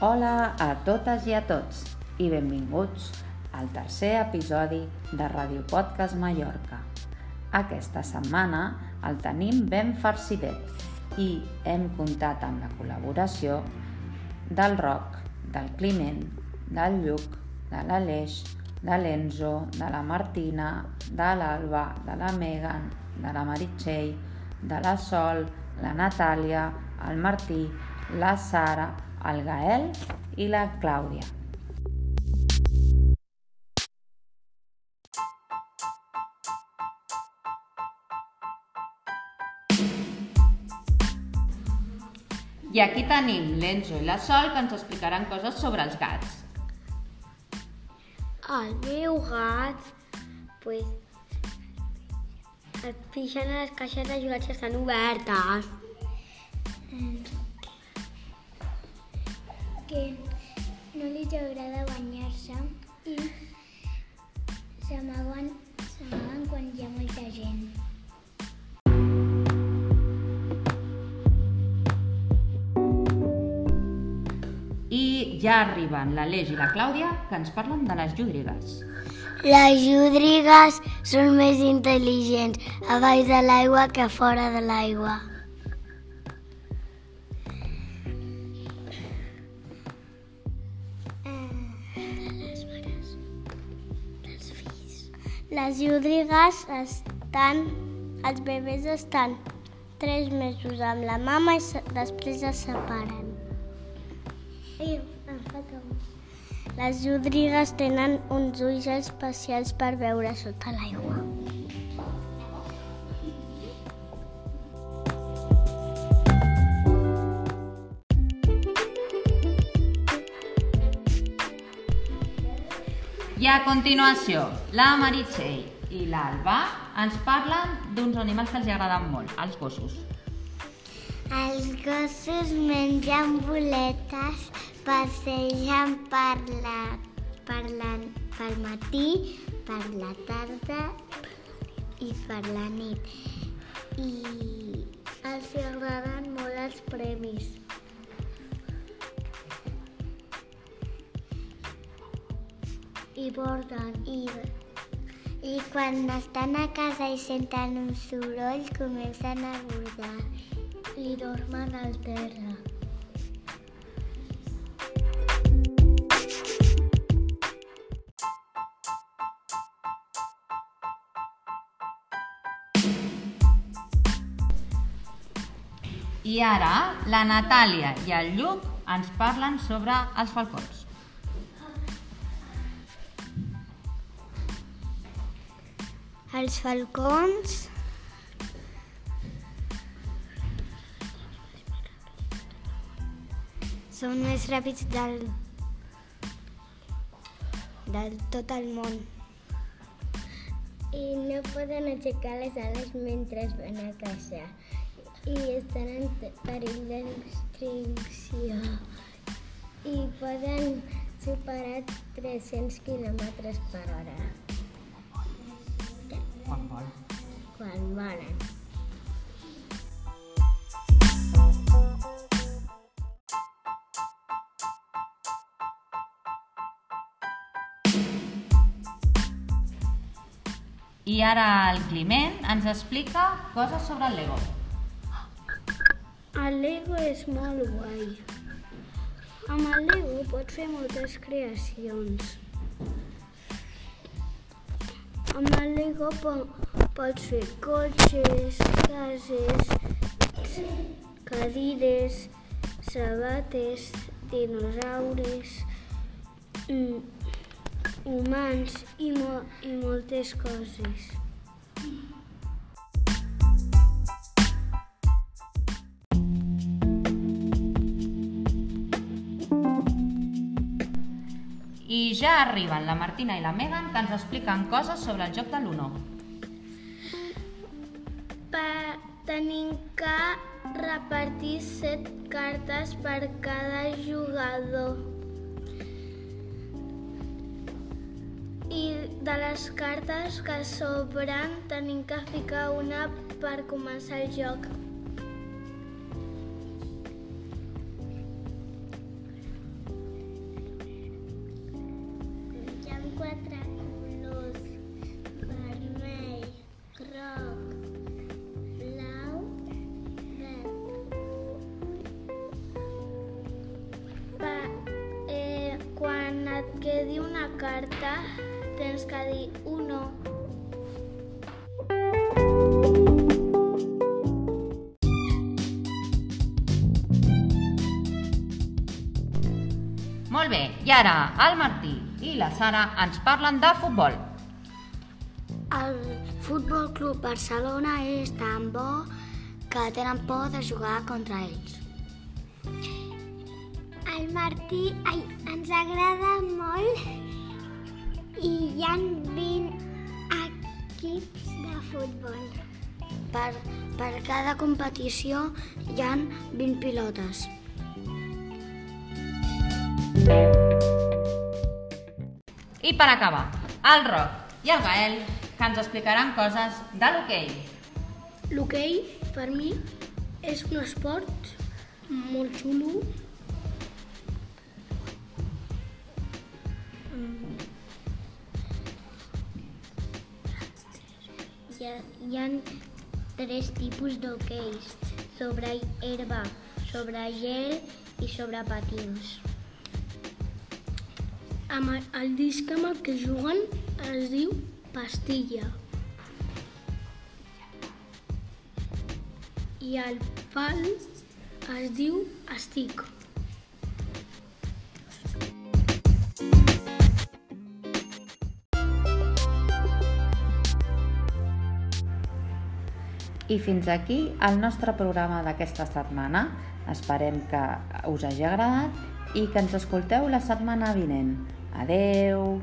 Hola a totes i a tots i benvinguts al tercer episodi de Radio Podcast Mallorca. Aquesta setmana el tenim ben farcidet i hem comptat amb la col·laboració del Roc, del Climent, del Lluc, de l'Aleix, de l'Enzo, de la Martina, de l'Alba, de la Megan, de la Meritxell, de la Sol, la Natàlia, el Martí, la Sara, el Gael i la Clàudia. I aquí tenim l'Enzo i la Sol que ens explicaran coses sobre els gats. El meu gat, pues, et pixen a les caixes de jugats que estan obertes. Que no li agrada banyar-se i s'amaguen quan hi ha molta gent. I ja arriben l'Aleix i la Clàudia que ens parlen de les llúdrigues. Les llúdrigues són més intel·ligents a baix de l'aigua que fora de l'aigua. Les llúdrigues estan... Els bebès estan tres mesos amb la mama i després es separen. Que- Les llúdrigues tenen uns ulls especials per veure sota l'aigua. I a continuació, la Meritxell i l'Alba ens parlen d'uns animals que els agraden molt, els gossos. Els gossos mengen boletes, passegen per la, per la, pel matí, per la tarda i per la nit. I els agraden molt els premis. I borden. I, I quan estan a casa i senten un soroll, comencen a bordar i dormen al terra. I ara, la Natàlia i el Lluc ens parlen sobre els falcons. Els falcons són més ràpids del, del tot el món. I no poden aixecar les ales mentre van a caçar. I estan en perill d'extinció. I poden superar 300 km per hora Quan vol. quan volen. I ara el Climent ens explica coses sobre el Lego. El Lego és molt guai. Amb el Lego pots fer moltes creacions. Amb el Lego po pots fer cotxes, cases, cadires, sabates, dinosaures, mm, humans i, mo i moltes coses. I ja arriben la Martina i la Megan que ens expliquen coses sobre el joc de l'Uno. Tenim que repartir set cartes per cada jugador. I de les cartes que sobren tenim que ficar una per començar el joc. Carta tens que dir uno. Molt bé, i ara el Martí i la Sara ens parlen de futbol. El Futbol Club Barcelona és tan bo que tenen por de jugar contra ells. El Martí ai, ens agrada hi ha 20 equips de futbol. Per, per cada competició hi han 20 pilotes. I per acabar, el Roc i el Gael que ens explicaran coses de l'hoquei. L'hoquei, per mi, és un esport molt xulo. Hi ha, tres tipus d'hoqueis, sobre herba, sobre gel i sobre patins. Amb el disc amb el que juguen es diu pastilla. I el pal es diu estic. I fins aquí el nostre programa d'aquesta setmana. Esperem que us hagi agradat i que ens escolteu la setmana vinent. Adeu!